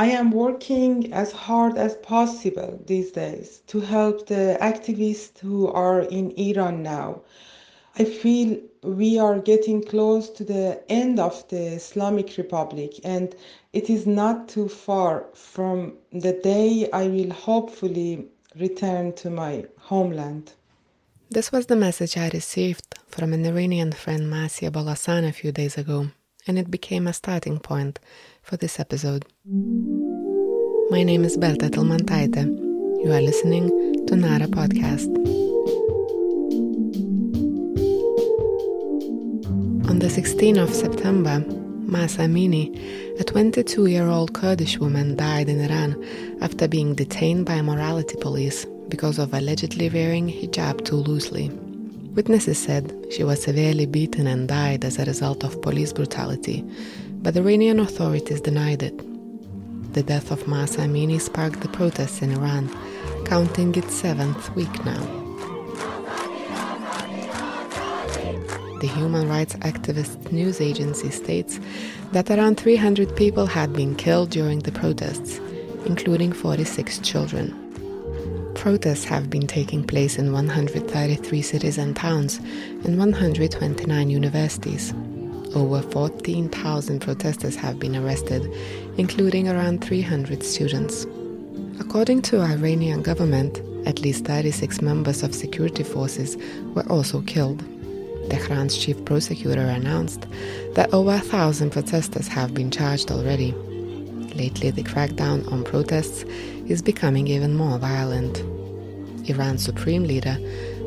I am working as hard as possible these days to help the activists who are in Iran now. I feel we are getting close to the end of the Islamic Republic, and it is not too far from the day I will hopefully return to my homeland. This was the message I received from an Iranian friend Masia Balasan a few days ago, and it became a starting point for this episode. My name is Berta Tilmantaite. You are listening to Nara Podcast. On the 16th of September, Mahsa Amini, a 22 year old Kurdish woman, died in Iran after being detained by morality police because of allegedly wearing hijab too loosely. Witnesses said she was severely beaten and died as a result of police brutality, but Iranian authorities denied it. The death of Mahsa Amini sparked the protests in Iran, counting its seventh week now. The human rights activist news agency states that around 300 people had been killed during the protests, including 46 children. Protests have been taking place in 133 cities and towns and 129 universities. Over 14,000 protesters have been arrested, including around 300 students. According to Iranian government, at least 36 members of security forces were also killed. Tehran's chief prosecutor announced that over a thousand protesters have been charged already. Lately, the crackdown on protests is becoming even more violent. Iran's supreme leader,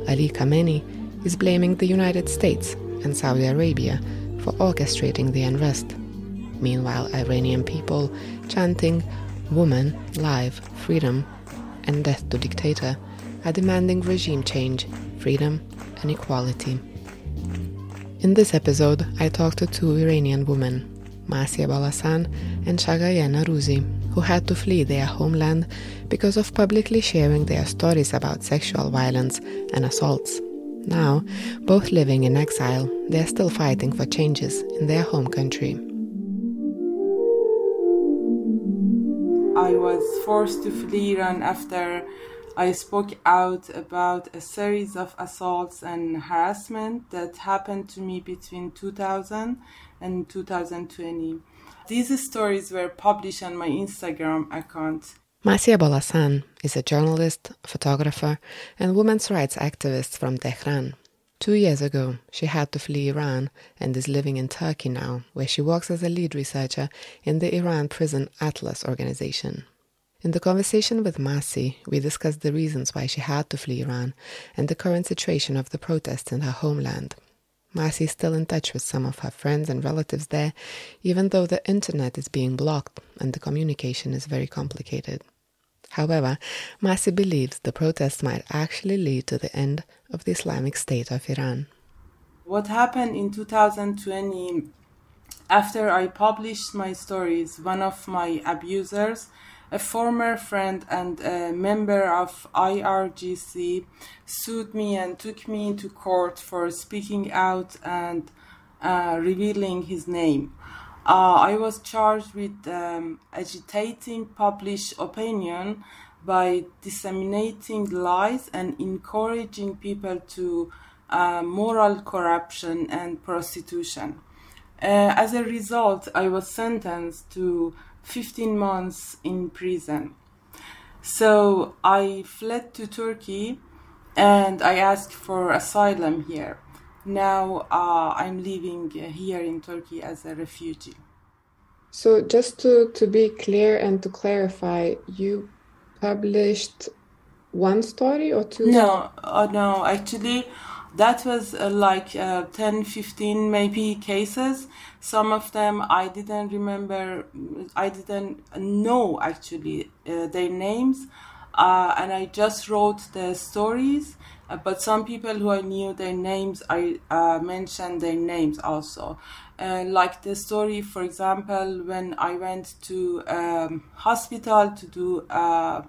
Ali Khamenei, is blaming the United States and Saudi Arabia for orchestrating the unrest. Meanwhile, Iranian people chanting Woman, Life, Freedom, and Death to Dictator are demanding regime change, freedom, and equality. In this episode, I talked to two Iranian women, Masia Balasan and Shaghayegh Norouzi, who had to flee their homeland because of publicly sharing their stories about sexual violence and assaults. Now, both living in exile, they are still fighting for changes in their home country. I was forced to flee Iran after I spoke out about a series of assaults and harassment that happened to me between 2000 and 2020. These stories were published on my Instagram account. Masia Balasan is a journalist, photographer, and women's rights activist from Tehran. Two years ago, she had to flee Iran and is living in Turkey now, where she works as a lead researcher in the Iran Prison Atlas organization. In the conversation with Masi, we discussed the reasons why she had to flee Iran and the current situation of the protests in her homeland. Masi is still in touch with some of her friends and relatives there, even though the internet is being blocked and the communication is very complicated. However, Masi believes the protests might actually lead to the end of the Islamic State of Iran. What happened in 2020 after I published my stories, one of my abusers a former friend and a member of IRGC sued me and took me into court for speaking out and uh, revealing his name. Uh, I was charged with um, agitating public opinion by disseminating lies and encouraging people to uh, moral corruption and prostitution. Uh, as a result, I was sentenced to 15 months in prison. So I fled to Turkey and I asked for asylum here. Now uh, I'm living here in Turkey as a refugee. So, just to, to be clear and to clarify, you published one story or two? No, uh, no, actually, that was uh, like uh, 10 15 maybe cases some of them i didn't remember i didn't know actually uh, their names uh, and i just wrote the stories uh, but some people who i knew their names i uh, mentioned their names also. Like the story for example when i went to um, hospital to do a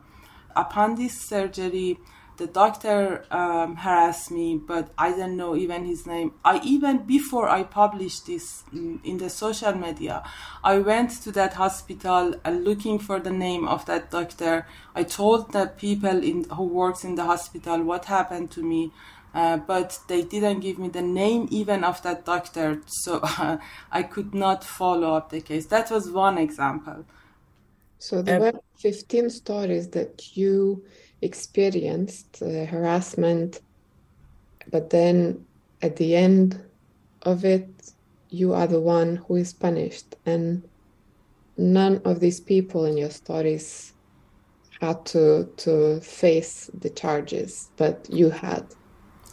appendix surgery the doctor um, harassed me, but I didn't know even his name. I even before I published this in the social media, I went to that hospital uh, looking for the name of that doctor. I told the people in who works in the hospital what happened to me. Uh, but they didn't give me the name even of that doctor, so uh, I could not follow up the case. That was one example. So there were 15 stories that you experienced uh, harassment, but then at the end of it, you are the one who is punished. And none of these people in your stories had to, to face the charges, but you had.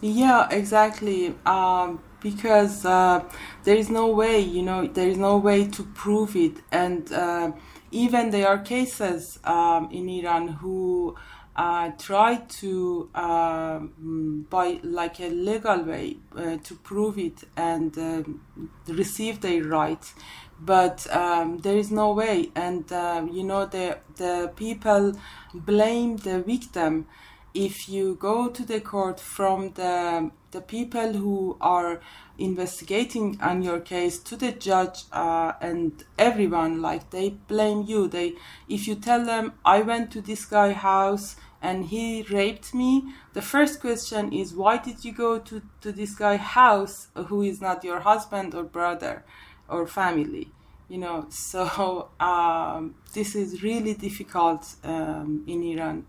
Yeah, exactly. Um, because uh, there is no way, you know, there is no way to prove it. And uh, even there are cases um, in Iran who uh, try to um, by like a legal way uh, to prove it and uh, receive their rights. But um, there is no way. And uh, you know the the people blame the victim. If you go to the court from the the people who are investigating on your case to the judge uh, and everyone like they blame you. They if you tell them i went to this guy house and he raped me the first question is why did you go to, to this guy house who is not your husband or brother or family? You know so um, this is really difficult um, in iran.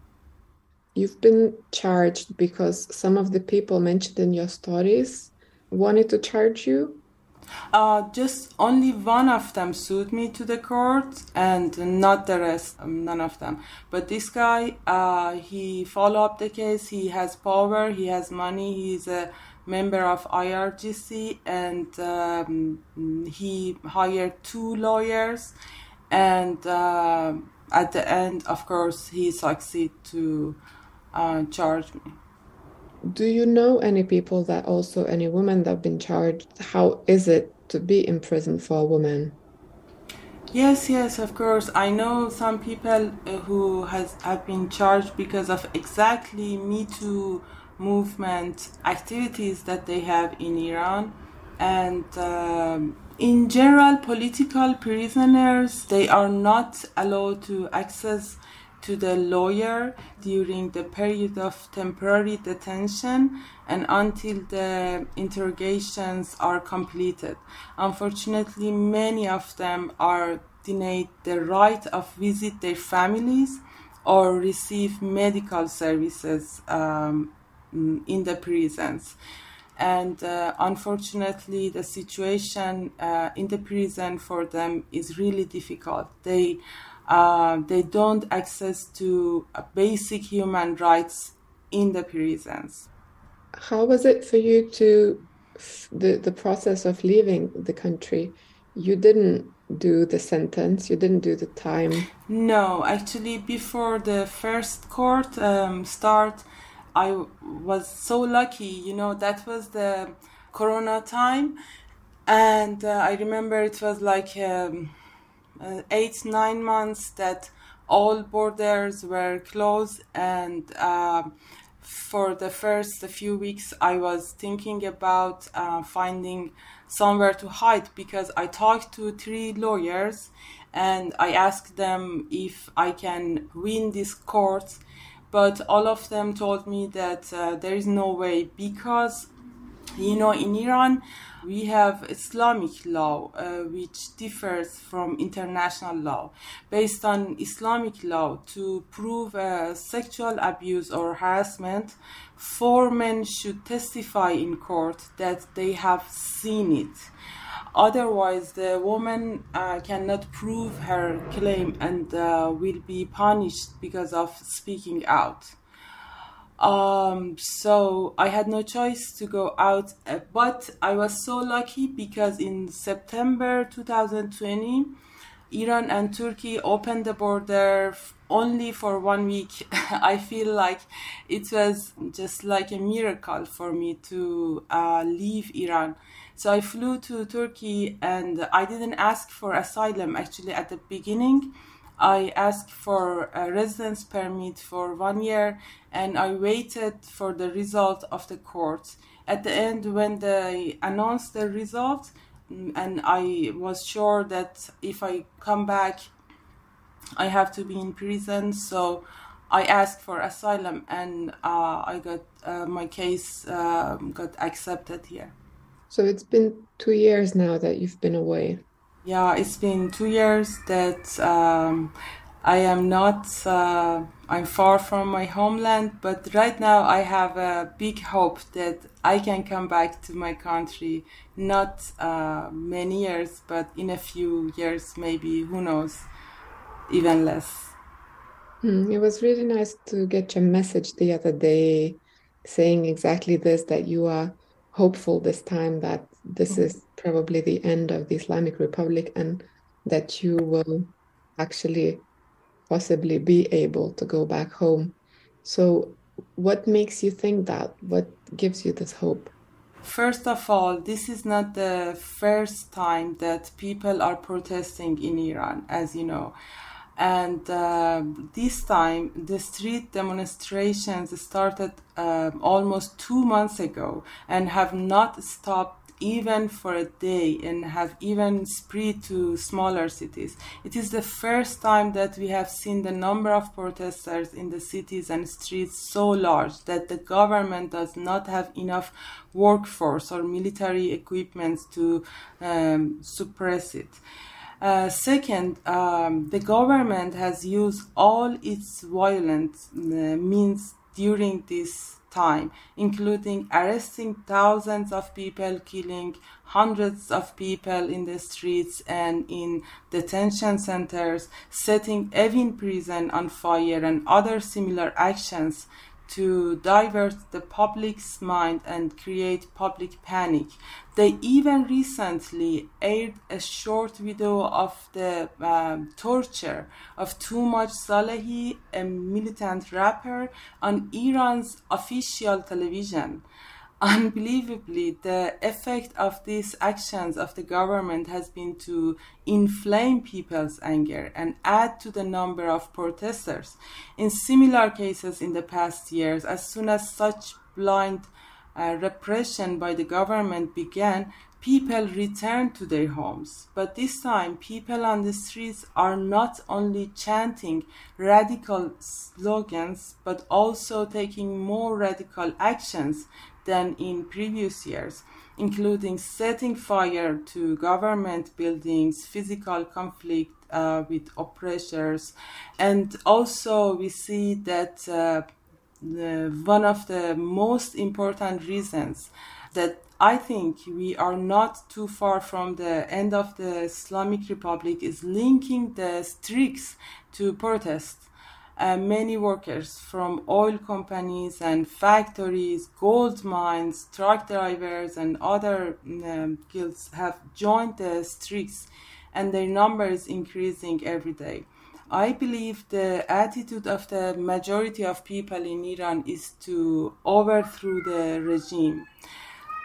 You've been charged because some of the people mentioned in your stories wanted to charge you? Uh, just only one of them sued me to the court, and not the rest, um, none of them. But this guy, uh, he followed up the case. He has power. He has money. He's a member of IRGC, and um, he hired two lawyers. And uh, at the end, of course, he succeeded to uh, charge me. Do you know any people that also any women that have been charged? How is it to be in prison for a woman? Yes, yes, of course. I know some people uh, who has have been charged because of exactly Me Too movement activities that they have in Iran, and um, in general, political prisoners they are not allowed to access to the lawyer during the period of temporary detention and until the interrogations are completed. Unfortunately, many of them are denied the right of visit their families or receive medical services um, in the prisons. And uh, unfortunately, the situation uh, in the prison for them is really difficult. They uh, they don't access to uh, basic human rights in the prisons. How was it for you to the the process of leaving the country? You didn't do the sentence. You didn't do the time. No, actually, before the first court um, start, I was so lucky. You know, that was the Corona time, and uh, I remember it was like. Um, uh, eight nine months that all borders were closed and uh, for the first few weeks i was thinking about uh, finding somewhere to hide because i talked to three lawyers and i asked them if i can win this court but all of them told me that uh, there is no way because you know in iran we have Islamic law, uh, which differs from international law. Based on Islamic law, to prove uh, sexual abuse or harassment, four men should testify in court that they have seen it. Otherwise, the woman uh, cannot prove her claim and uh, will be punished because of speaking out. Um, so I had no choice to go out, uh, but I was so lucky because in September 2020, Iran and Turkey opened the border only for one week. I feel like it was just like a miracle for me to uh, leave Iran. So I flew to Turkey and I didn't ask for asylum actually at the beginning. I asked for a residence permit for one year and I waited for the result of the court. At the end, when they announced the result, mm, and I was sure that if I come back, I have to be in prison. So I asked for asylum, and uh, I got uh, my case uh, got accepted here. So it's been two years now that you've been away. Yeah, it's been two years that um, I am not. Uh, I'm far from my homeland, but right now I have a big hope that I can come back to my country. Not uh, many years, but in a few years, maybe. Who knows? Even less. Mm, it was really nice to get your message the other day saying exactly this that you are hopeful this time that this is probably the end of the Islamic Republic and that you will actually possibly be able to go back home. So, what makes you think that? What gives you this hope? First of all, this is not the first time that people are protesting in Iran, as you know. And uh, this time, the street demonstrations started uh, almost two months ago and have not stopped even for a day and have even spread to smaller cities. It is the first time that we have seen the number of protesters in the cities and streets so large that the government does not have enough workforce or military equipment to um, suppress it. Uh, second, um, the government has used all its violent uh, means during this time, including arresting thousands of people, killing hundreds of people in the streets and in detention centers, setting Evin prison on fire, and other similar actions to divert the public's mind and create public panic. They even recently aired a short video of the um, torture of Toomaj Salehi, a militant rapper, on Iran's official television. Unbelievably, the effect of these actions of the government has been to inflame people's anger and add to the number of protesters. In similar cases in the past years, as soon as such blind uh, repression by the government began, people returned to their homes. But this time, people on the streets are not only chanting radical slogans, but also taking more radical actions than in previous years, including setting fire to government buildings, physical conflict uh, with oppressors, and also we see that. Uh, the, one of the most important reasons that I think we are not too far from the end of the Islamic Republic is linking the streaks to protest. Uh, many workers from oil companies and factories, gold mines, truck drivers, and other um, guilds have joined the streaks, and their number is increasing every day. I believe the attitude of the majority of people in Iran is to overthrow the regime.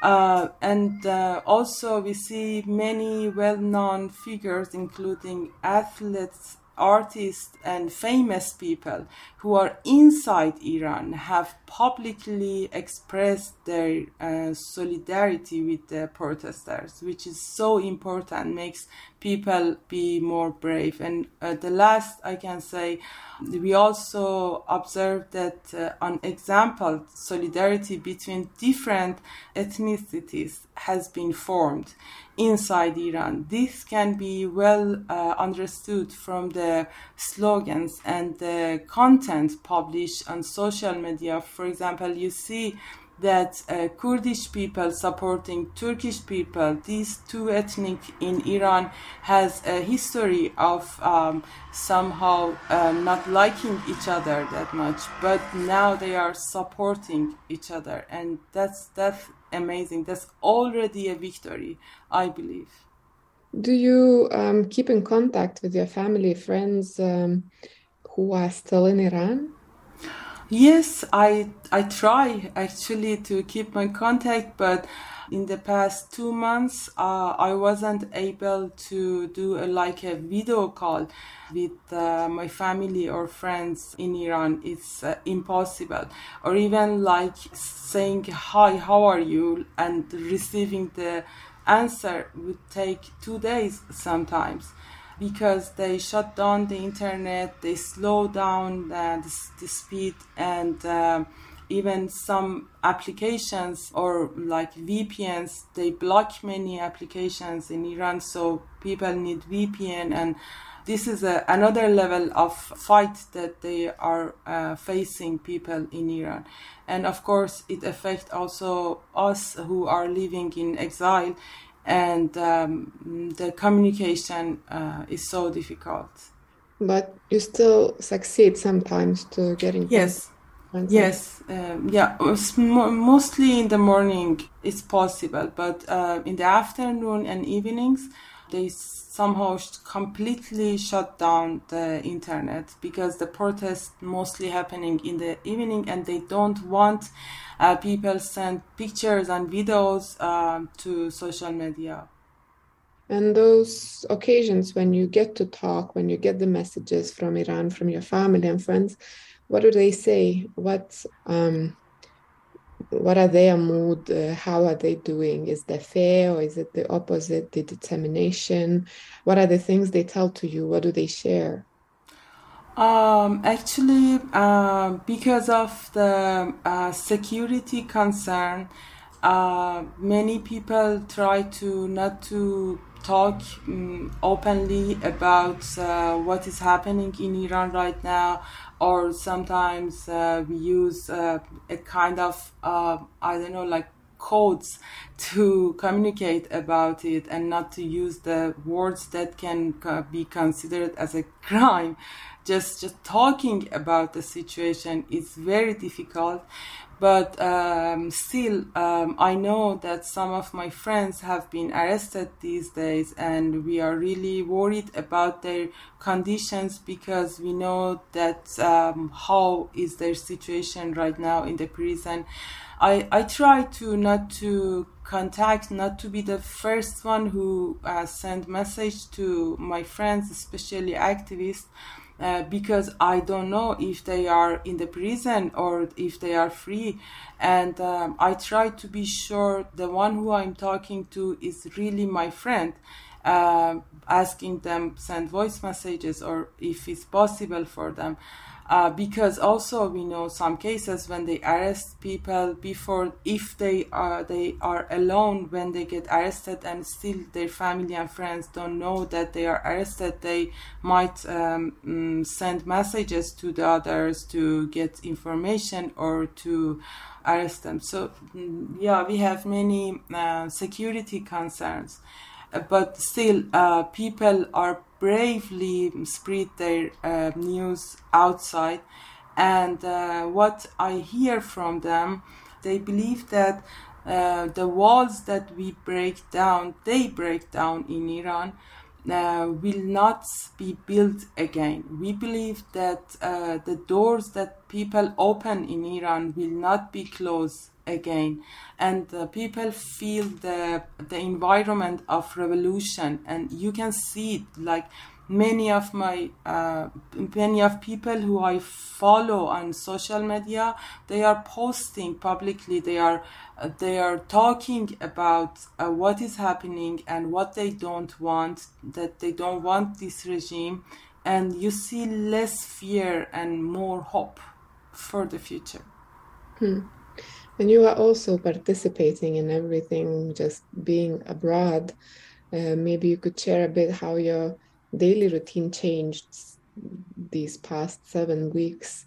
Uh, and uh, also, we see many well known figures, including athletes artists and famous people who are inside Iran have publicly expressed their uh, solidarity with the protesters, which is so important, makes people be more brave. And uh, the last I can say, we also observed that uh, an example solidarity between different ethnicities has been formed inside Iran. This can be well uh, understood from the slogans and the content published on social media. For example, you see that uh, Kurdish people supporting Turkish people, these two ethnic in Iran, has a history of um, somehow uh, not liking each other that much, but now they are supporting each other, and that's that's amazing. That's already a victory, I believe. Do you um, keep in contact with your family, friends um, who are still in Iran? Yes, I I try actually to keep my contact, but in the past two months uh, i wasn't able to do a, like a video call with uh, my family or friends in iran. It's uh, impossible. Or even like saying hi how are you? and receiving the answer would take two days sometimes because they shut down the internet they slow down the, the speed and uh, even some applications or like VPNs, they block many applications in Iran, so people need VPN and this is a, another level of fight that they are uh, facing people in Iran. And of course, it affects also us who are living in exile, and um, the communication uh, is so difficult. But you still succeed sometimes to getting. in. Yes, Yes, um, yeah. Mostly in the morning it's possible, but uh, in the afternoon and evenings they somehow completely shut down the internet because the protests mostly happening in the evening and they don't want uh, people send pictures and videos uh, to social media. And those occasions when you get to talk, when you get the messages from Iran, from your family and friends, what do they say? What um, what are their mood? Uh, how are they doing? Is there fear or is it the opposite, the determination? What are the things they tell to you? What do they share? Um, actually, uh, because of the uh, security concern, uh, many people try to not to talk um, openly about uh, what is happening in Iran right now or sometimes uh, we use uh, a kind of uh, I don't know like codes to communicate about it and not to use the words that can be considered as a crime. Just just talking about the situation is very difficult but um, still um, i know that some of my friends have been arrested these days and we are really worried about their conditions because we know that um, how is their situation right now in the prison. I i try to not to contact not to be the first one who uh, send message to my friends especially activists uh, because I don't know if they are in the prison or if they are free. And um, I try to be sure the one who I'm talking to is really my friend. Uh, asking them send voice messages or if it's possible for them uh, because also we know some cases when they arrest people before if they are they are alone when they get arrested and still their family and friends don't know that they are arrested they might um, mm, send messages to the others to get information or to arrest them. So mm, yeah we have many uh, security concerns. But still uh, people are bravely spread their uh, news outside. And uh, what I hear from them, they believe that uh, the walls that we break down, they break down in Iran, uh, will not be built again. We believe that uh, the doors that people open in Iran will not be closed again. And people feel the the environment of revolution. And you can see it like many of my uh, many of people who I follow on social media they are posting publicly. They are uh, they are talking about uh, what is happening and what they don't want that they don't want this regime. And you see less fear and more hope for the future. Hmm. And you are also participating in everything just being abroad uh, maybe you could share a bit how your daily routine changed these past seven weeks?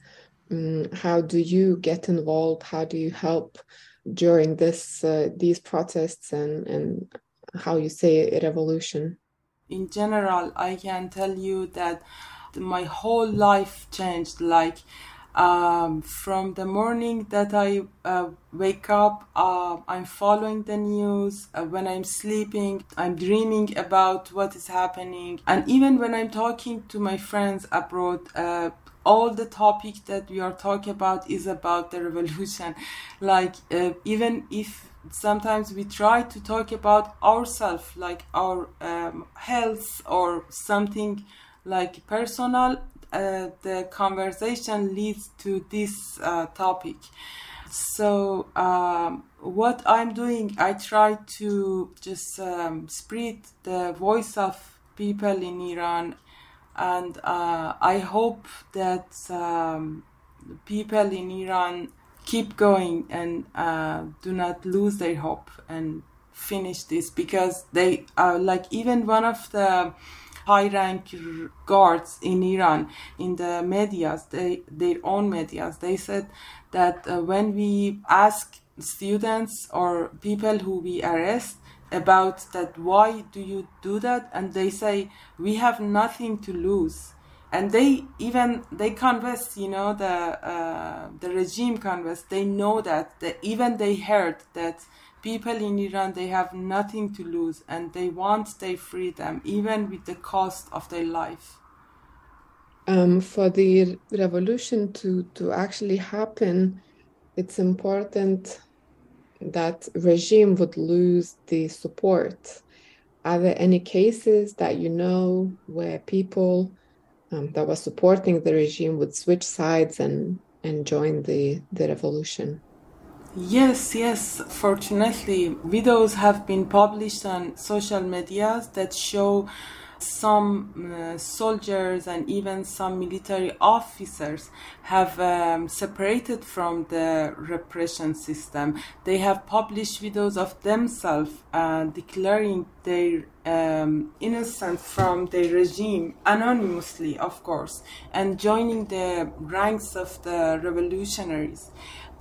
Um, how do you get involved? How do you help during this uh, these protests and and how you say a revolution? In general, I can tell you that my whole life changed. Like um, from the morning that I uh, wake up, uh, I'm following the news. Uh, when I'm sleeping, I'm dreaming about what is happening. And even when I'm talking to my friends abroad, uh, all the topic that we are talking about is about the revolution. Like, uh, even if sometimes we try to talk about ourselves, like our um, health or something like personal. Uh, the conversation leads to this uh, topic. So, um, what I'm doing, I try to just um, spread the voice of people in Iran, and uh, I hope that um, people in Iran keep going and uh, do not lose their hope and finish this because they are like even one of the high rank guards in Iran in the medias they their own medias. They said that uh, when we ask students or people who we arrest about that why do you do that? and they say we have nothing to lose. And they even they convinced you know the uh, the regime convinced they know that the, even they heard that people in iran they have nothing to lose and they want their freedom even with the cost of their life um, for the revolution to to actually happen it's important that regime would lose the support are there any cases that you know where people um, that were supporting the regime would switch sides and and join the the revolution. Yes, yes. Fortunately, videos have been published on social medias that show some uh, soldiers and even some military officers have um, separated from the repression system. They have published videos of themselves uh, declaring their um, innocence from the regime anonymously, of course, and joining the ranks of the revolutionaries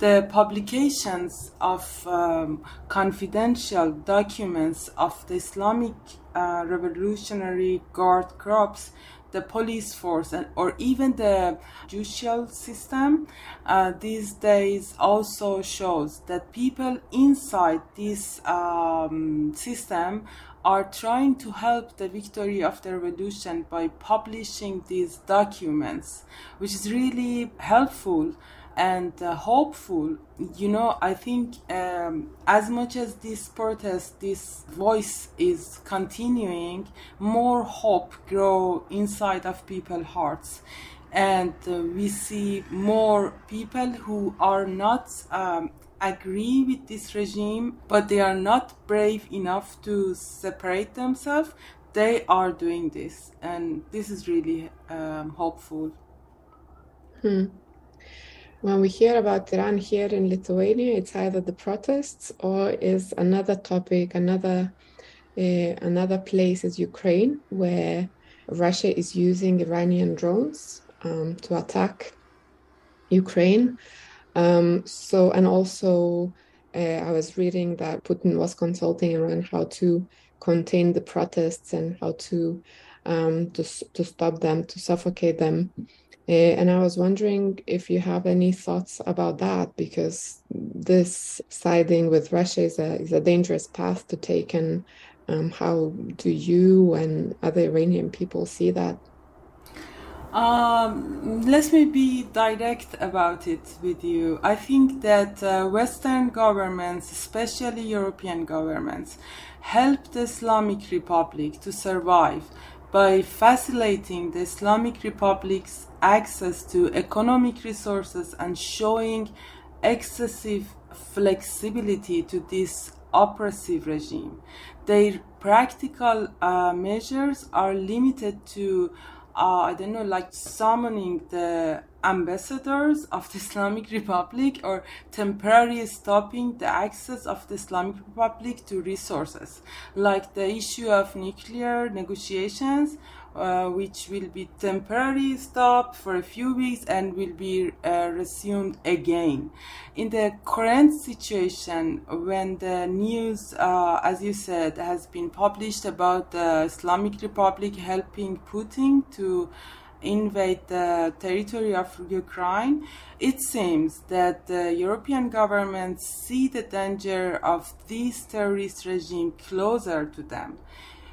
the publications of um, confidential documents of the Islamic uh, Revolutionary Guard Corps, the police force, and, or even the judicial system uh, these days also shows that people inside this um, system are trying to help the victory of the revolution by publishing these documents, which is really helpful and uh, hopeful. You know, I think um, as much as this protest, this voice is continuing, more hope grow inside of people's hearts. And uh, we see more people who are not um, agree with this regime, but they are not brave enough to separate themselves. They are doing this, and this is really um, hopeful. Hmm. When we hear about Iran here in Lithuania, it's either the protests or is another topic, another uh, another place is Ukraine, where Russia is using Iranian drones um, to attack Ukraine. Um, so, and also, uh, I was reading that Putin was consulting around how to contain the protests and how to um, to to stop them, to suffocate them. Uh, and I was wondering if you have any thoughts about that, because this siding with Russia is a is a dangerous path to take, and um, how do you and other Iranian people see that? Um, let me be direct about it with you. I think that uh, Western governments, especially European governments, helped the Islamic Republic to survive by facilitating the Islamic Republic's access to economic resources and showing excessive flexibility to this oppressive regime. Their practical uh, measures are limited to uh, I don't know, like summoning the ambassadors of the Islamic Republic or temporarily stopping the access of the Islamic Republic to resources, like the issue of nuclear negotiations uh, which will be temporarily stopped for a few weeks and will be uh, resumed again. In the current situation, when the news, uh, as you said, has been published about the Islamic Republic helping Putin to invade the territory of Ukraine, it seems that the European governments see the danger of this terrorist regime closer to them.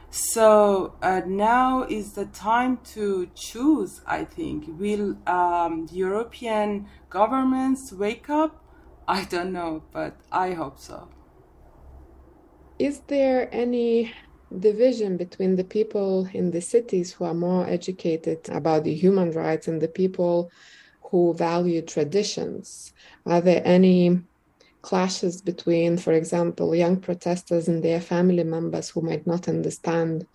So uh, now is the time to choose, I think. Will um, European governments wake up? I don't know, but I hope so. Is there any division between the people in the cities who are more educated about the human rights and the people who value traditions? Are there any clashes between, for example, young protesters and their family members who might not understand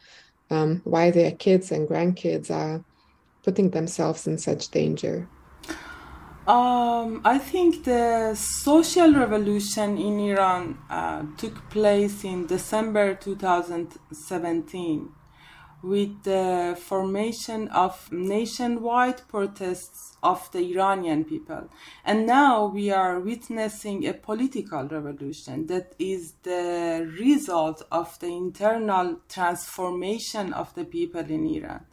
um, why their kids and grandkids are putting themselves in such danger? Um, I think the social revolution in Iran uh, took place in December 2017 with the formation of nationwide protests of the Iranian people. And now we are witnessing a political revolution that is the result of the internal transformation of the people in Iran.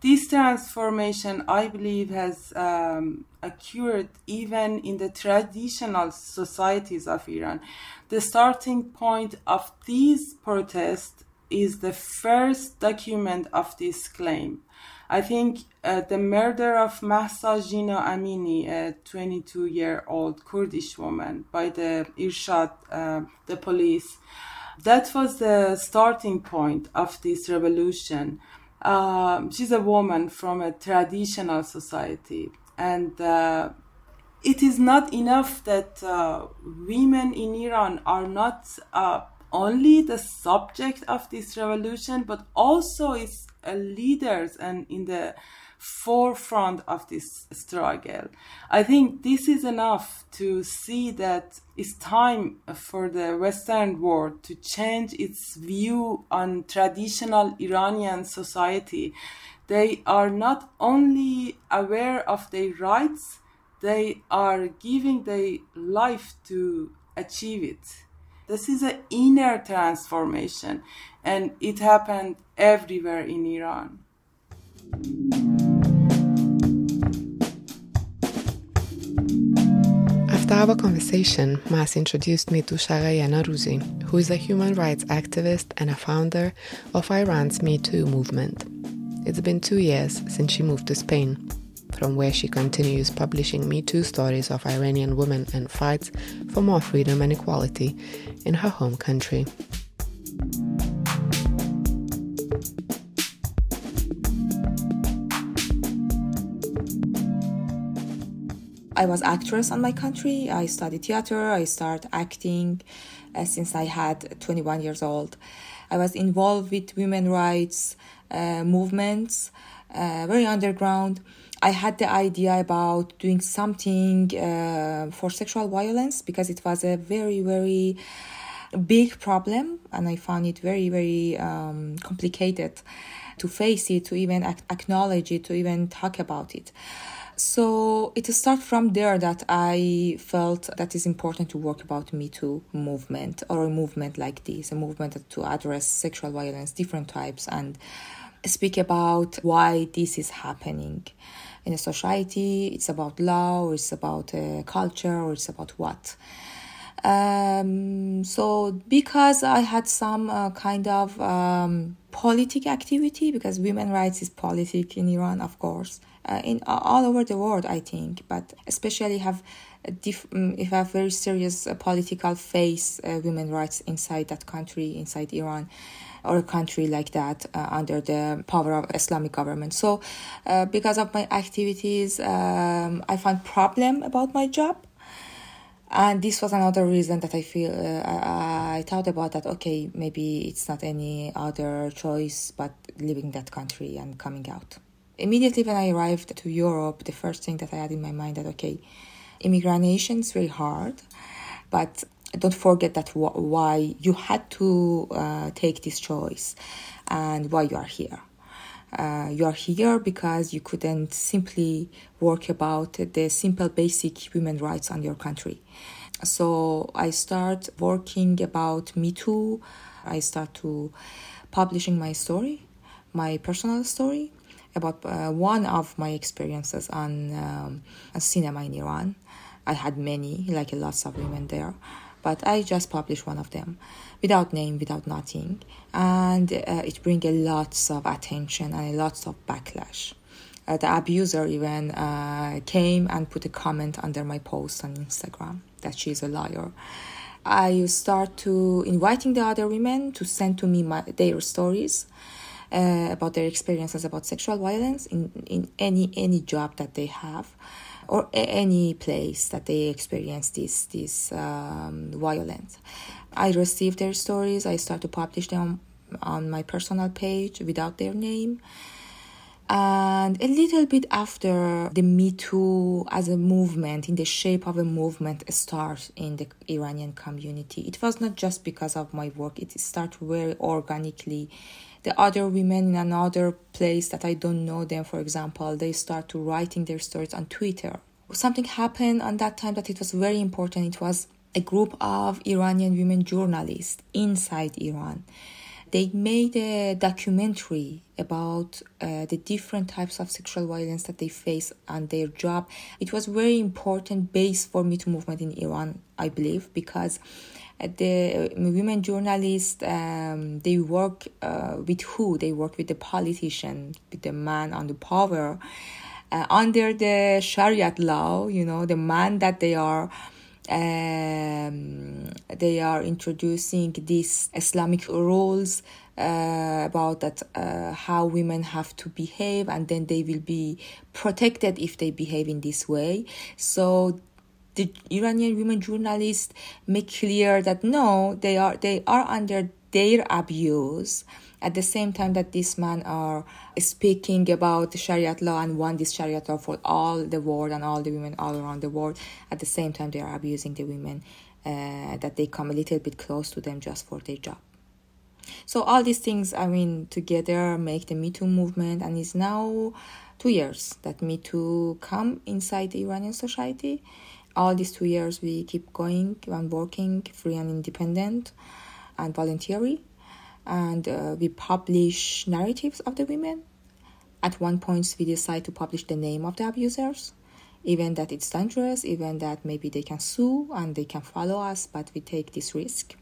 This transformation, I believe, has um, occurred even in the traditional societies of Iran. The starting point of these protests is the first document of this claim. I think uh, the murder of Mahsa Jina Amini, a 22 year old Kurdish woman, by the Irshad, uh, the police, that was the starting point of this revolution. Um, she's a woman from a traditional society, and uh, it is not enough that uh, women in Iran are not uh, only the subject of this revolution, but also is leaders and in the forefront of this struggle. I think this is enough to see that it's time for the Western world to change its view on traditional Iranian society. They are not only aware of their rights, they are giving their life to achieve it. This is an inner transformation, and it happened everywhere in Iran. After our conversation, Mas introduced me to Shaghayegh Norouzi, who is a human rights activist and a founder of Iran's Me Too movement. It's been two years since she moved to Spain, from where she continues publishing Me Too stories of Iranian women and fights for more freedom and equality in her home country. I was actress on my country. I studied theater. I started acting uh, since I had 21 years old. I was involved with women rights uh, movements, uh, very underground. I had the idea about doing something uh, for sexual violence because it was a very, very big problem, and I found it very, very um, complicated to face it, to even acknowledge it, to even talk about it. So it started from there that I felt that it's important to work about Me Too movement or a movement like this, a movement to address sexual violence, different types, and speak about why this is happening in a society. It's about law, or it's about uh, culture, or it's about what. Um, so because I had some uh, kind of um, politic activity, because women rights is politic in Iran, of course uh, in all over the world, I think, but especially have diff- mm, if have very serious uh, political face uh, women rights inside that country, inside Iran or a country like that uh, under the power of Islamic government. So, uh, because of my activities, um, I found problem about my job, and this was another reason that I feel uh, I, I, thought about that. Okay, maybe it's not any other choice but leaving that country and coming out immediately when I arrived to Europe, the first thing that I had in my mind that okay, immigration is very hard, but don't forget that wh- why you had to uh, take this choice and why you are here. Uh, you are here because you couldn't simply work about the simple basic human rights on your country. So I start working about Me Too. I start to publishing my story, my personal story, about uh, one of my experiences on um, cinema in Iran. I had many, like lots of women there, but I just published one of them without name, without nothing, and uh, it bring a lots of attention and a lots of backlash. Uh, the abuser even uh, came and put a comment under my post on Instagram that she's a liar. I start to inviting the other women to send to me my, their stories uh, about their experiences about sexual violence in, in any any job that they have or any place that they experience this this um, violence. I receive their stories. I start to publish them on my personal page without their name. And a little bit after the Me Too as a movement, in the shape of a movement, starts in the Iranian community. It was not just because of my work, it started very organically. The other women in another place that I don't know them, for example, they start to writing their stories on Twitter. Something happened on that time that it was very important. It was a group of Iranian women journalists inside Iran they made a documentary about uh, the different types of sexual violence that they face on their job. It was very important base for Me Too movement in Iran, I believe, because the women journalists um, they work uh, with who? They work with the politician, with the man on the power. Uh, under the Sharia law, you know, the man that they are um, they are introducing these Islamic rules uh, about that uh, how women have to behave, and then they will be protected if they behave in this way. So the Iranian women journalists make clear that no, they are they are under their abuse at the same time that these men are speaking about Sharia law and want this Sharia law for all the world and all the women all around the world, at the same time they are abusing the women uh, that they come a little bit close to them just for their job. So all these things, I mean, together make the Me Too movement, and it's now two years that Me Too come inside the Iranian society. All these two years, we keep going and working free and independent and voluntary and uh, we publish narratives of the women. At one point, we decide to publish the name of the abusers, even that it's dangerous, even that maybe they can sue and they can follow us, but we take this risk.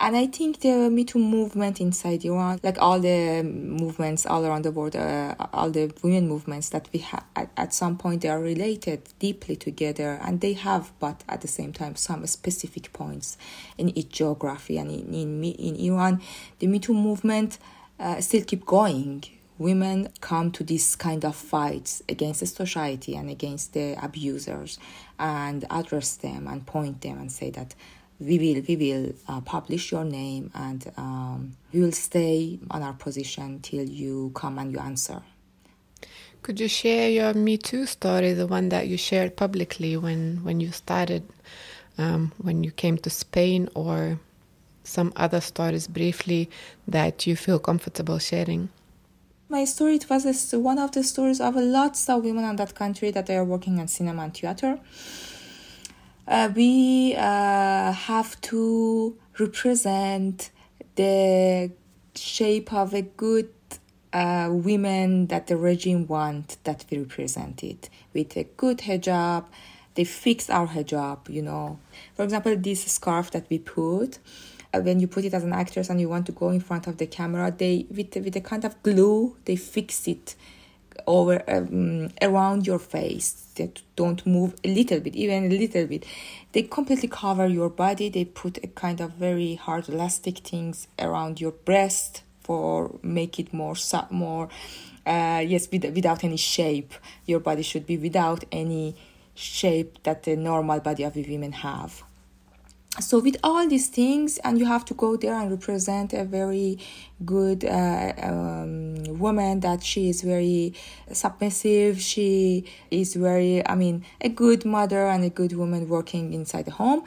And I think the Me Too movement inside Iran, like all the movements all around the world, uh, all the women movements that we have, at, at some point they are related deeply together, and they have, but at the same time, some specific points in each geography. And in in, in Iran, the Me Too movement uh, still keep going. Women come to this kind of fights against the society and against the abusers, and address them and point them and say that we will we will uh, publish your name and um, we will stay on our position till you come and you answer. Could you share your Me Too story, the one that you shared publicly when when you started, um, when you came to Spain, or some other stories briefly that you feel comfortable sharing? My story it was one of the stories of lots of women in that country that they are working in cinema and theater uh, we uh, have to represent the shape of a good uh, women that the regime want that we represent it with a good hijab they fix our hijab you know. For example this scarf that we put uh, when you put it as an actress and you want to go in front of the camera they with with a kind of glue they fix it over um, around your face that don't move a little bit even a little bit. They completely cover your body. They put a kind of very hard elastic things around your breast for make it more more uh, yes with, without any shape. Your body should be without any shape that the normal body of a women have so with all these things and you have to go there and represent a very good uh, um, woman that she is very submissive. She is very i mean a good mother and a good woman working inside the home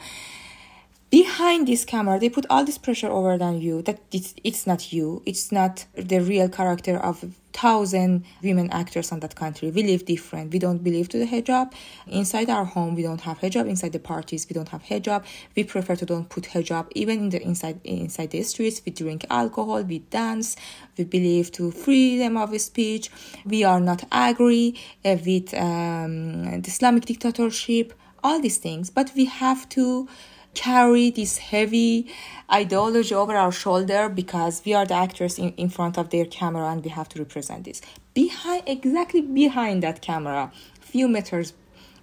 behind this camera they put all this pressure over on you that it's, it's not you it's not the real character of thousand women actors on that country. We live different. We don't believe to the hijab. Inside our home we don't have hijab. Inside the parties we don't have hijab. We prefer to don't put hijab even in the inside inside the streets. We drink alcohol we dance. We believe to freedom of speech. We are not agree uh, with um, the islamic dictatorship. All these things. But we have to carry this heavy ideology over our shoulder because we are the actors in, in front of their camera and we have to represent this. Behind exactly behind that camera, few meters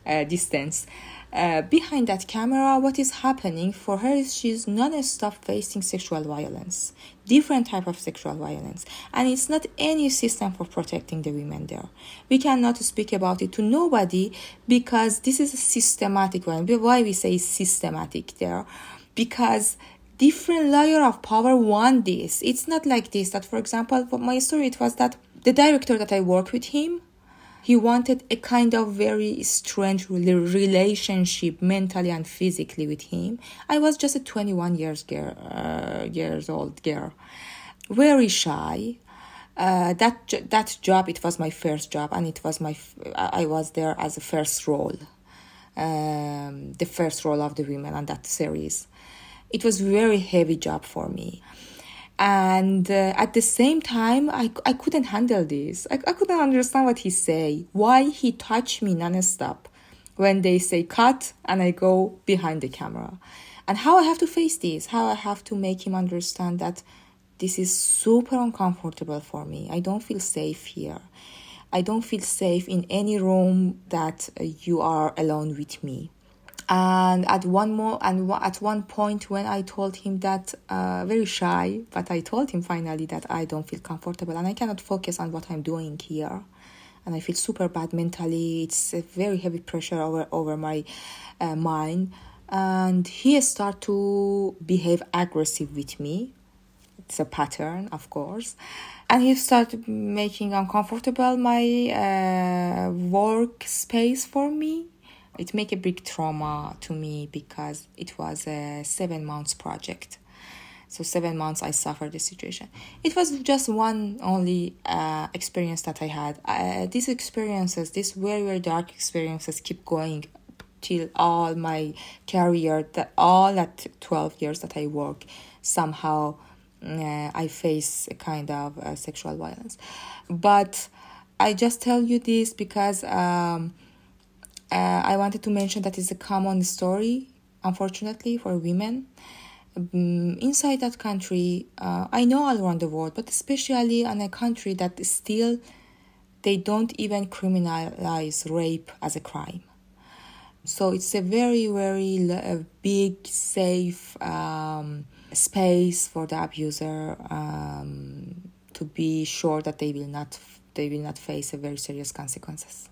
uh, distance. Uh, behind that camera, what is happening for her is she's non-stop facing sexual violence, different type of sexual violence, and it's not any system for protecting the women there. We cannot speak about it to nobody because this is a systematic one. Why we say systematic there? Because different layer of power want this. It's not like this. That, for example, for my story, it was that the director that I worked with him he wanted a kind of very strange relationship mentally and physically with him. I was just a 21 years girl, uh, years old girl, very shy. Uh, that that job it was my first job and it was my I was there as a first role, um, the first role of the women on that series. It was very heavy job for me and uh, at the same time I, I couldn't handle this. I, I couldn't understand what he say why he touched me non-stop when they say cut and i go behind the camera. And how i have to face this how i have to make him understand that this is super uncomfortable for me. I don't feel safe here. I don't feel safe in any room that uh, you are alone with me and at one more and at one point when i told him that uh, very shy but i told him finally that i don't feel comfortable and i cannot focus on what i'm doing here. And i feel super bad mentally. It's a very heavy pressure over over my uh, mind. And he started to behave aggressive with me. It's a pattern of course. And he started making uncomfortable my uh, work space for me it make a big trauma to me because it was a seven months project. So seven months i suffered the situation. It was just one only uh, experience that i had. Uh, these experiences these very very dark experiences keep going till all my career that all that 12 years that i work somehow uh, i face a kind of uh, sexual violence. But i just tell you this because um, uh, I wanted to mention that it's a common story, unfortunately, for women. Um, inside that country, uh, I know all around the world, but especially in a country that still they don't even criminalize rape as a crime. So it's a very, very uh, big, safe um, space for the abuser um, to be sure that they will not they will not face a very serious consequences.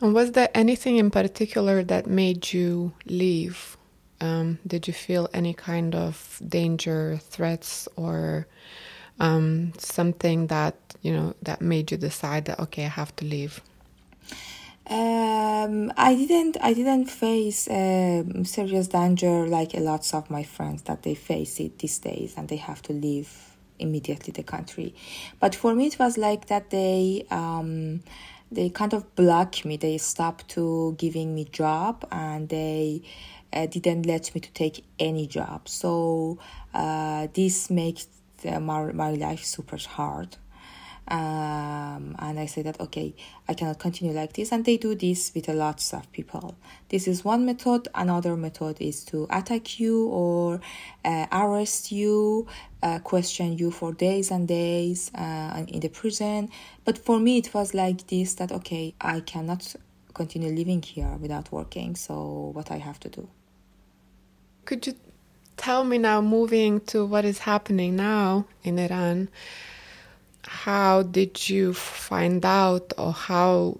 And was there anything in particular that made you leave? Um, did you feel any kind of danger, threats, or um, something that you know that made you decide that okay, I have to leave? Um, I didn't. I didn't face um, serious danger like a lots of my friends that they face it these days, and they have to leave immediately the country. But for me, it was like that they um, they kind of block me. They stopped to giving me job and they uh, didn't let me to take any job. So uh, this makes the, my, my life super hard um, and I say that okay, I cannot continue like this, and they do this with a lot of people. This is one method. Another method is to attack you or uh, arrest you, uh, question you for days and days uh, in the prison. But for me, it was like this: that okay, I cannot continue living here without working. So what I have to do? Could you tell me now, moving to what is happening now in Iran? How did you find out or how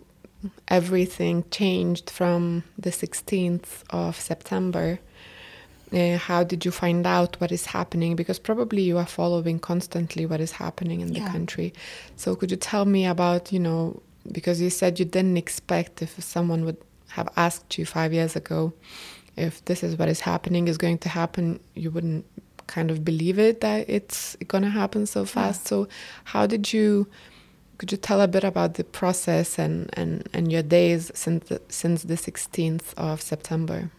everything changed from the 16th of September? Uh, how did you find out what is happening? Because probably you are following constantly what is happening in the yeah. country. So could you tell me about, you know, because you said you didn't expect if someone would have asked you five years ago if this is what is happening is going to happen, you wouldn't kind of believe it that it's going to happen so fast. Yeah. So, how did you? Could you tell a bit about the process and, and, and your days since the, since the 16th of September?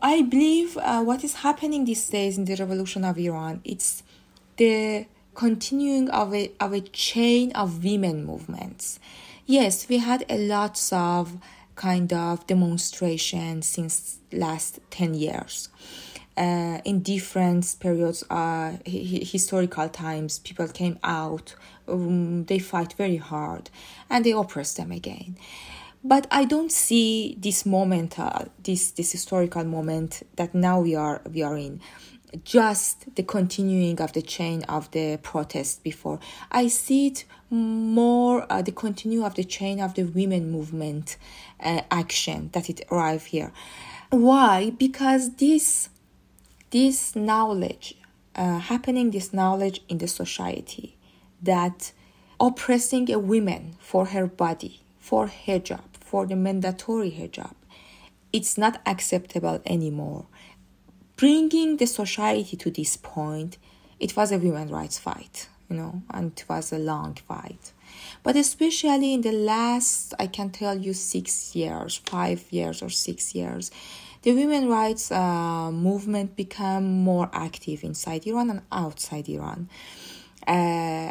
I believe uh, what is happening these days in the revolution of Iran, it's the continuing of a, of a chain of women movements. Yes, we had a lots of kind of demonstrations since last 10 years uh, in different periods, uh, historical times, people came out, um, they fight very hard, and they oppress them again. but I don't see this moment, uh, this this historical moment that now we are we are in, just the continuing of the chain of the protest before. I see it more uh, the continue of the chain of the women movement uh, action that it arrived here. Why? Because this this knowledge uh, happening, this knowledge in the society that oppressing a woman for her body, for hijab, for the mandatory hijab. It's not acceptable anymore. Bringing the society to this point, it was a women's rights fight, you know, and it was a long fight. But especially in the last, I can tell you, six years, five years or six years, the women's rights uh, movement became more active inside Iran and outside Iran. Uh,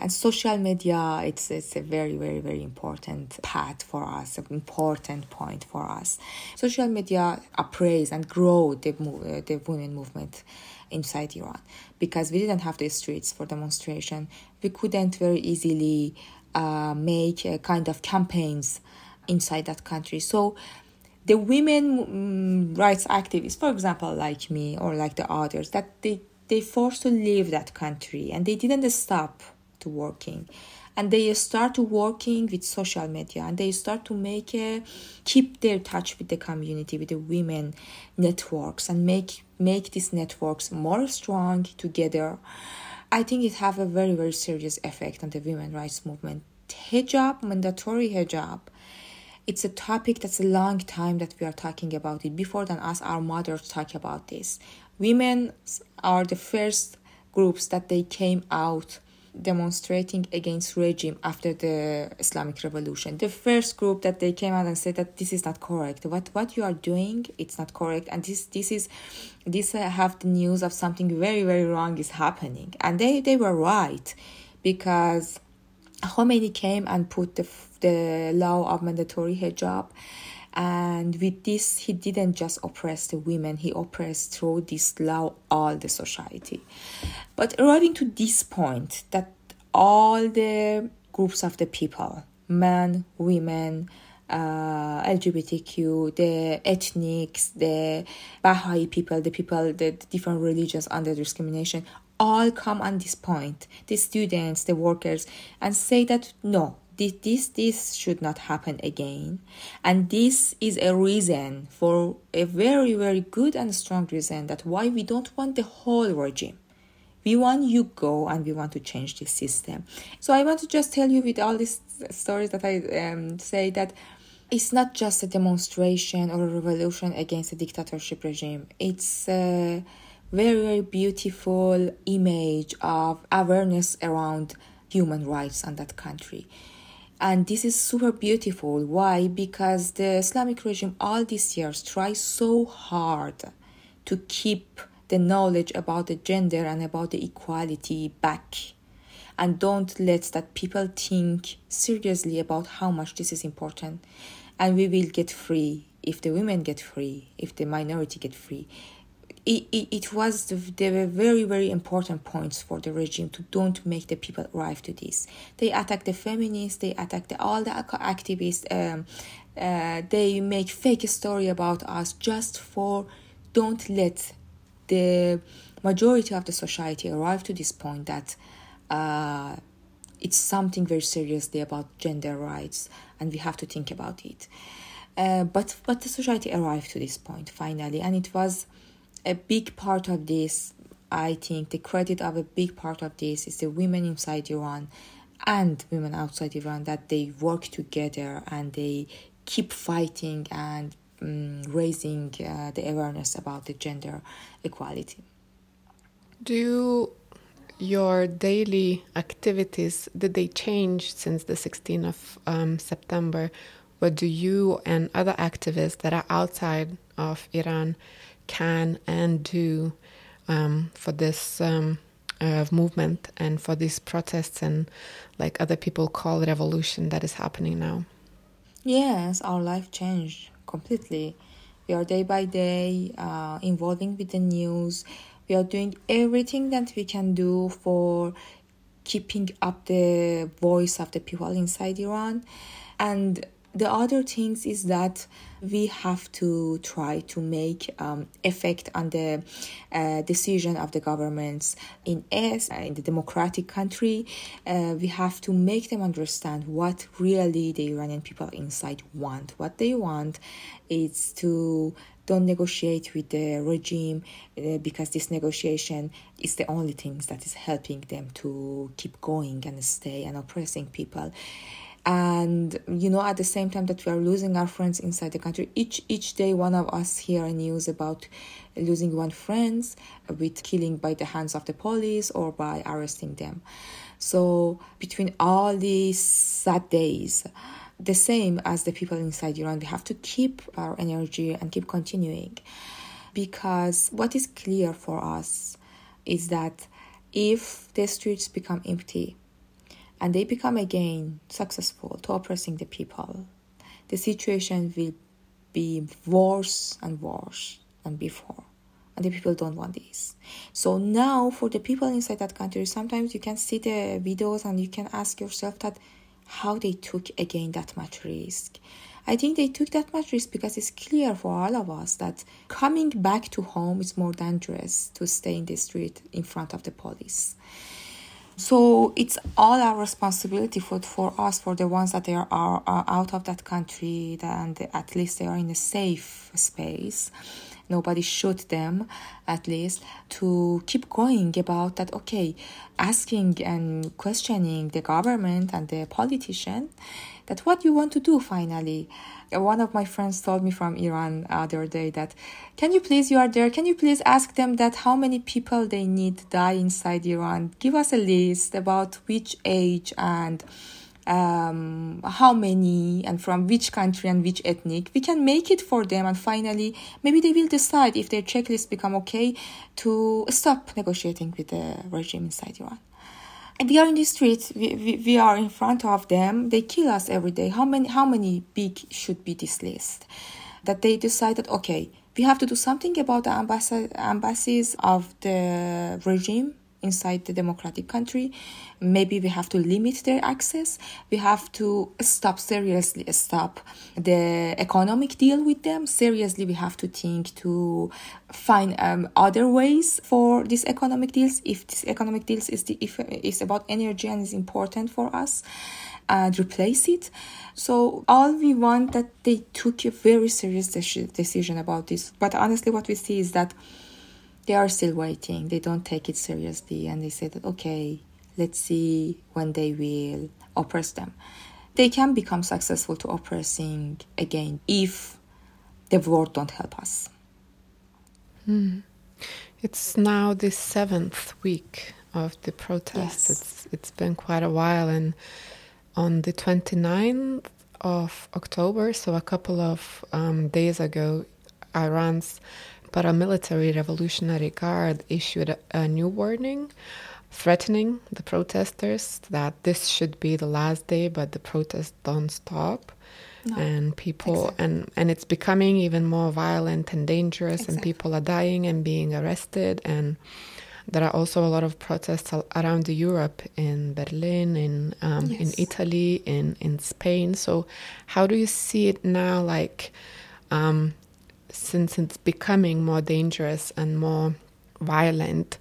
and social media it's it's a very very very important path for us an important point for us. Social media appraise and grow the uh, the women movement inside Iran. Because we didn't have the streets for demonstration. We couldn't very easily uh, make a kind of campaigns inside that country. So the women mm, rights activists for example like me or like the others that they they forced to leave that country and they didn't stop to working. And they start to working with social media and they start to make a keep their touch with the community with the women networks and make make these networks more strong together. I think it have a very very serious effect on the women rights movement. Hijab mandatory hijab it's a topic that's a long time that we are talking about it before than us our mothers talk about this women are the first groups that they came out demonstrating against regime after the Islamic Revolution. The first group that they came out and said that this is not correct. What what you are doing, it's not correct, and this this is this uh, have the news of something very very wrong is happening, and they they were right because Khomeini came and put the the law of mandatory hijab. And with this he didn't just oppress the women he oppressed through this law all the society. But arriving to this point that all the groups of the people men women uh, LGBTQ, the ethnics, the Baha'i people, the people, the different religions under discrimination, all come on this point, the students, the workers, and say that no, this, this this should not happen again. And this is a reason for a very very good and strong reason that why we don't want the whole regime. We want you go and we want to change the system. So i want to just tell you with all these stories that i um, say that it's not just a demonstration or a revolution against a dictatorship regime. It's a very very beautiful image of awareness around human rights in that country and this is super beautiful. Why? Because the islamic regime all these years tries so hard to keep the knowledge about the gender and about the equality back. And don't let that people think seriously about how much this is important. And we will get free if the women get free if the minority get free it, it, it was the, they were very very important points for the regime to don't make the people arrive to this. They attack the feminists they attack the, all the activists um, uh, they make fake story about us just for don't let the majority of the society arrive to this point that uh, it's something very seriously about gender rights and we have to think about it. Uh, but but the society arrived to this point finally and it was a big part of this, I think, the credit of a big part of this is the women inside Iran and women outside Iran that they work together and they keep fighting and um, raising uh, the awareness about the gender equality. Do your daily activities did they change since the 16th of um, September? What do you and other activists that are outside of Iran can and do um, for this um, uh, movement and for these protests and like other people call revolution that is happening now. Yes our life changed completely. We are day by day uh, involving with the news. We are doing everything that we can do for keeping up the voice of the people inside iran. And the other things is that we have to try to make um, effect on the uh, decision of the governments in us uh, in the democratic country. Uh, we have to make them understand what really the iranian people inside want. What they want is to don't negotiate with the regime uh, because this negotiation is the only thing that is helping them to keep going and stay and oppressing people and you know at the same time that we are losing our friends inside the country each each day one of us hear news about losing one friends with killing by the hands of the police or by arresting them. So between all these sad days the same as the people inside iran we have to keep our energy and keep continuing. Because what is clear for us is that if the streets become empty and they become again successful to oppressing the people, the situation will be worse and worse than before. And the people don't want this. So now, for the people inside that country, sometimes you can see the videos and you can ask yourself that how they took again that much risk. I think they took that much risk because it's clear for all of us that coming back to home is more dangerous to stay in the street in front of the police. So it's all our responsibility for for us, for the ones that they are, are, out of that country, and at least they are in a safe space. Nobody shoot them, at least to keep going about that. Okay, asking and questioning the government and the politician that what you want to do finally. One of my friends told me from Iran other day that can you please you are there can you please ask them that how many people they need die inside Iran? Give us a list about which age and um, how many and from which country and which ethnic. We can make it for them and finally maybe they will decide if their checklist become okay to stop negotiating with the regime inside Iran we are in the street we, we, we are in front of them. They kill us every day. How many how many big should be this list? That they decided okay we have to do something about the embassy, embassies of the regime inside the democratic country. Maybe we have to limit their access. We have to stop seriously stop the economic deal with them. Seriously, we have to think to find um, other ways for these economic deals. If this economic deals is the if is about energy and is important for us and replace it. So all we want that they took a very serious decision about this. But honestly, what we see is that they are still waiting. They don't take it seriously, and they say that okay, let's see when they will oppress them. They can become successful to oppressing again if the world don't help us. Mm. It's now the seventh week of the protests. Yes. It's it's been quite a while, and on the 29th of October, so a couple of um, days ago, Iran's paramilitary Revolutionary Guard issued a, new warning threatening the protesters that this should be the last day, but the protests don't stop. No, and people exactly. and and it's becoming even more violent and dangerous exactly. and people are dying and being arrested and there are also a lot of protests around Europe, in Berlin, in um, yes. in Italy, in in Spain. So, how do you see it now? Like, um, since it's becoming more dangerous and more violent,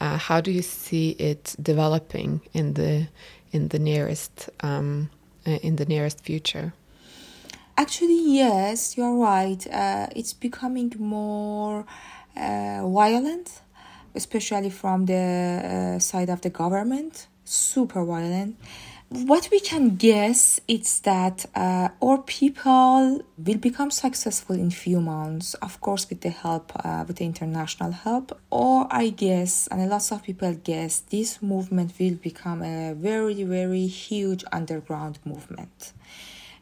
uh, how do you see it developing in the in the nearest um, uh, in the nearest future? Actually, yes, you're right. Uh, it's becoming more uh, violent, especially from the uh, side of the government. Super violent what we can guess is that uh, our people will become successful in few months of course with the help uh, with the international help or i guess and lots of people guess this movement will become a very very huge underground movement.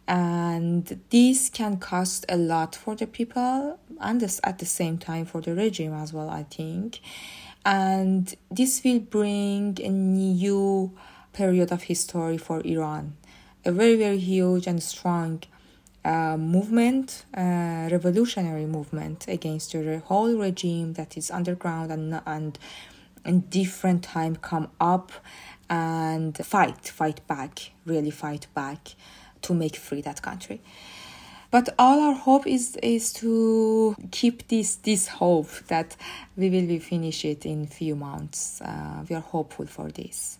And this can cost a lot for the people and at the same time for the regime as well i think. And this will bring a new period of history for Iran. A very, very huge and strong uh, movement, uh, revolutionary movement against the whole regime that is underground and and in different time come up and fight, fight back, really fight back to make free that country. But all our hope is is to keep this this hope that we will be finish it in few months. Uh, we are hopeful for this.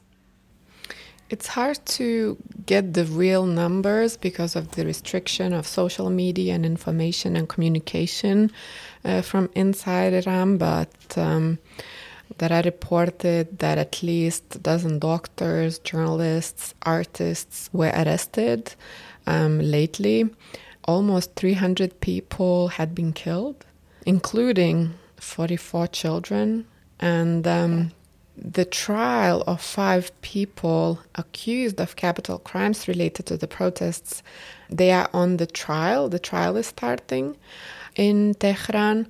It's hard to get the real numbers because of the restriction of social media and information and communication uh, from inside Iran, but um, that I reported that at least a dozen doctors, journalists, artists were arrested um, lately. Almost 300 people had been killed, including 44 children. And um, the trial of five people accused of capital crimes related to the protests, they are on the trial. The trial is starting in Tehran.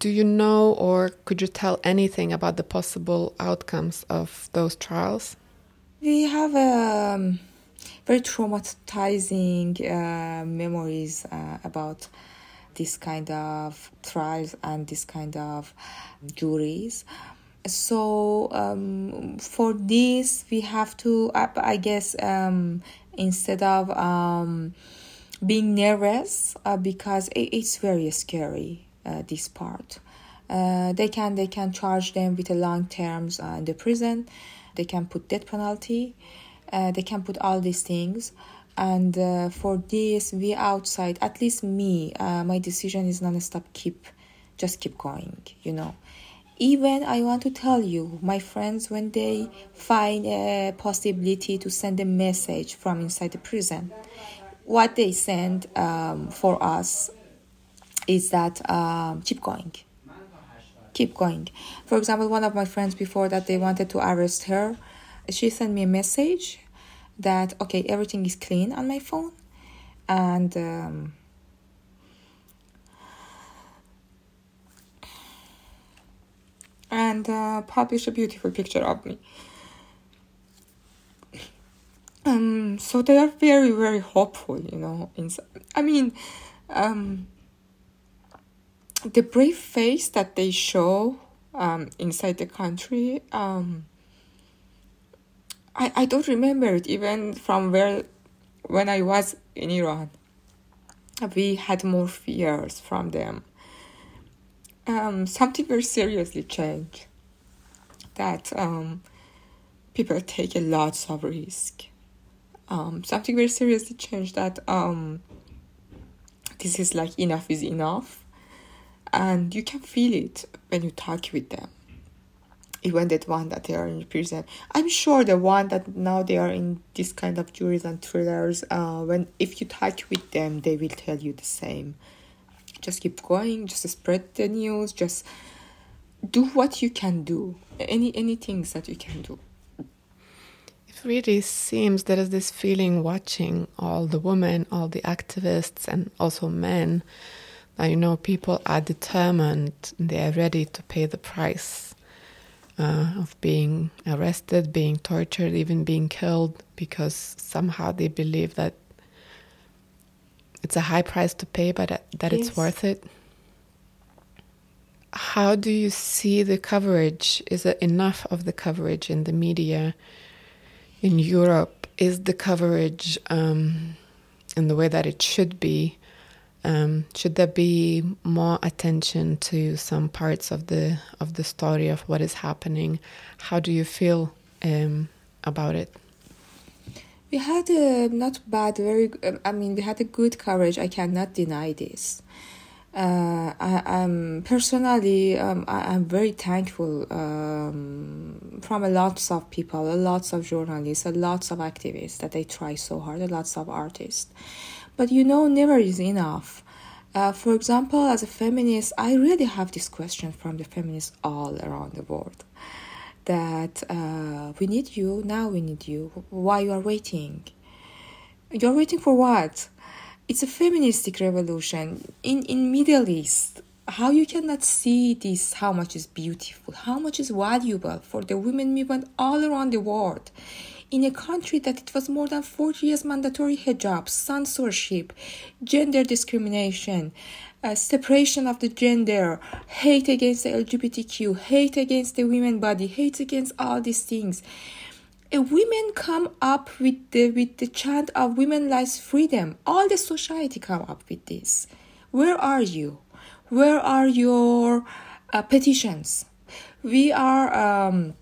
Do you know or could you tell anything about the possible outcomes of those trials? We have um, very traumatizing uh, memories uh, about this kind of trials and this kind of juries. So um, for this, we have to, I guess, um, instead of um, being nervous, uh, because it's very scary uh, this part. Uh, they can they can charge them with a long terms uh, in the prison. They can put death penalty. Uh, they can put all these things. And uh, for this, we outside, at least me, my decision is non-stop keep, just keep going, you know. Even I want to tell you, my friends, when they find a possibility to send a message from inside the prison, what they send um, for us is that um, keep going. Keep going. For example one of my friends before that they wanted to arrest her. She sent me a message that okay everything is clean on my phone. And um, and uh, publish a beautiful picture of me um so they are very very hopeful you know inside i mean um the brave face that they show um, inside the country, um, I, I don't remember it even from where when I was in Iran. We had more fears from them. Um, something very seriously changed. That um, people take a lot of risk. Um, something very seriously changed that um, this is like enough is enough and you can feel it when you talk with them even that one that they are in prison i'm sure the one that now they are in this kind of juries and thrillers uh, when if you talk with them they will tell you the same just keep going just spread the news just do what you can do. Any any things that you can do. It really seems there is this feeling watching all the women all the activists and also men You know people are determined, they are ready to pay the price uh, of being arrested, being tortured, even being killed, because somehow they believe that it's a high price to pay, but that yes. it's worth it. How do you see the coverage? Is it enough of the coverage in the media in Europe? Is the coverage um, in the way that it should be? Um, should there be more attention to some parts of the of the story of what is happening? How do you feel um, about it? We had a not bad, very. Um, I mean, we had a good coverage. I cannot deny this. Uh, I, am personally, um, I, am very thankful um, from a lots of people, a lots of journalists, a lots of activists that they try so hard, a lots of artists but you know, never is enough. Uh, for example, as a feminist, I really have this question from the feminists all around the world that uh, we need you, now we need you. Why you are waiting? You're waiting for what? It's a feministic revolution in in Middle East. How you cannot see this? How much is beautiful? How much is valuable for the women movement all around the world? in a country that it was more than 40 years mandatory hijab, censorship, gender discrimination, uh, separation of the gender, hate against the LGBTQ, hate against the women body, hate against all these things. women come up with the with the chant of women rights freedom. All the society come up with this. Where are you? Where are your uh, petitions? We are um,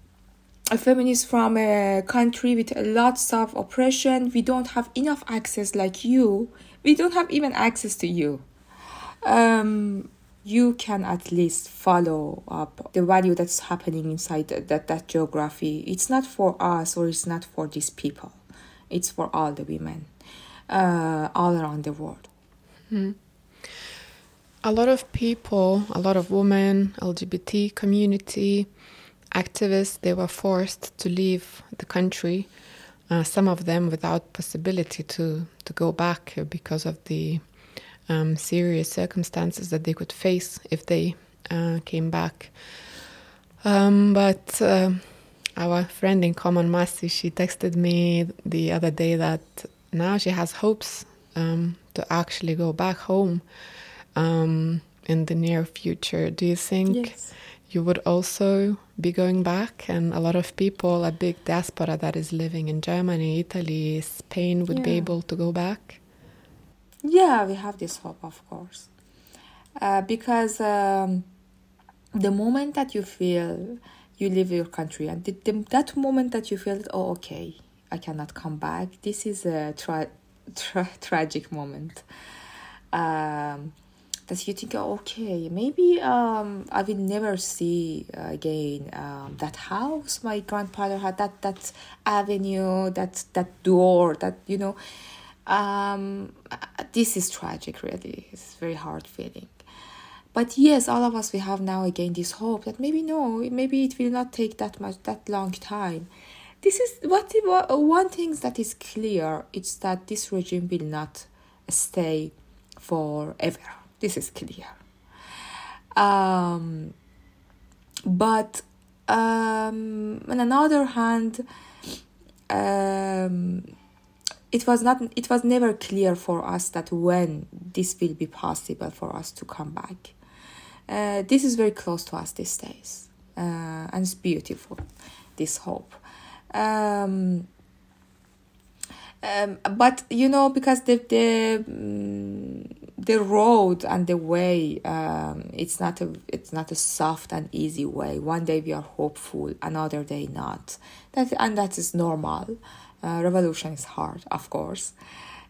a feminist from a country with lots of oppression. We don't have enough access like you. We don't have even access to you um, you can at least follow up the value that's happening inside that, that, geography. It's not for us or it's not for these people. It's for all the women uh, all around the world. Hmm. A lot of people, a lot of women, LGBT community, activists, they were forced to leave the country. Uh, some of them without possibility to, to go back because of the um, serious circumstances that they could face if they uh, came back. Um, but uh, our friend in common, Masi, she texted me the other day that now she has hopes um, to actually go back home um, in the near future. Do you think yes. you would also be going back? And a lot of people, a big diaspora that is living in Germany, Italy, Spain, would yeah. be able to go back? Yeah, we have this hope, of course. Uh, because um, the moment that you feel you leave your country and the, the, that moment that you feel, oh, okay, I cannot come back, this is a tra- tra- tragic moment. Um, that you think, oh, okay, maybe um, I will never see again um, that house my grandfather had, that that avenue, that that door, that you know um, this is tragic, really. It's very hard feeling. But yes, all of us, we have now again this hope that maybe no, maybe it will not take that much, that long time. This is what one thing that is clear. It's that this regime will not stay forever. This is clear. Um, but um, on another hand, um, it was not it was never clear for us that when this will be possible for us to come back. Uh, this is very close to us these days uh, and it's beautiful this hope. Um, um, but you know because the the um, the road and the way um, it's not a it's not a soft and easy way. One day we are hopeful another day not. That and that is normal uh, revolution is hard, of course.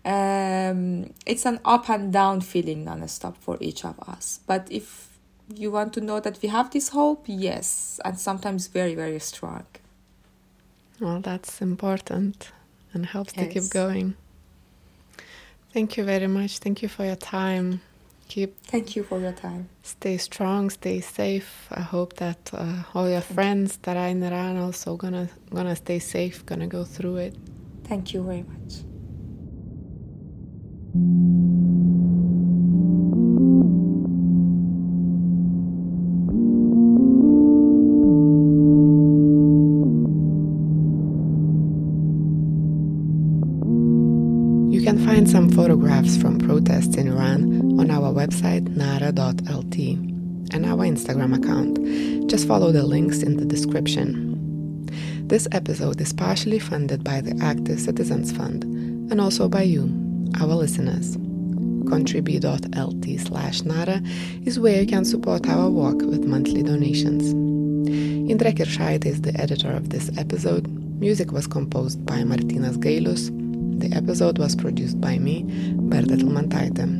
Um, it's an up and down feeling non-stop for each of us. But if you want to know that we have this hope, yes, and sometimes very, very strong. Well, that's important and helps yes. to keep going. Thank you very much. Thank you for your time keep thank you for your time. Stay strong stay safe. I hope that uh, all your thank friends that are in iran also gonna gonna stay safe gonna go through it. Thank you very much. You can find some photographs from protests in Iran on our website nara.lt and our Instagram account. Just follow the links in the description. This episode is partially funded by the Active Citizens Fund and also by you, our listeners. Contribute.lt slash Nara is where you can support our work with monthly donations. Indrė Kiršaitė is the editor of this episode. Music was composed by Martynas Gailus. The episode was produced by me, Berta Tilmantaitė.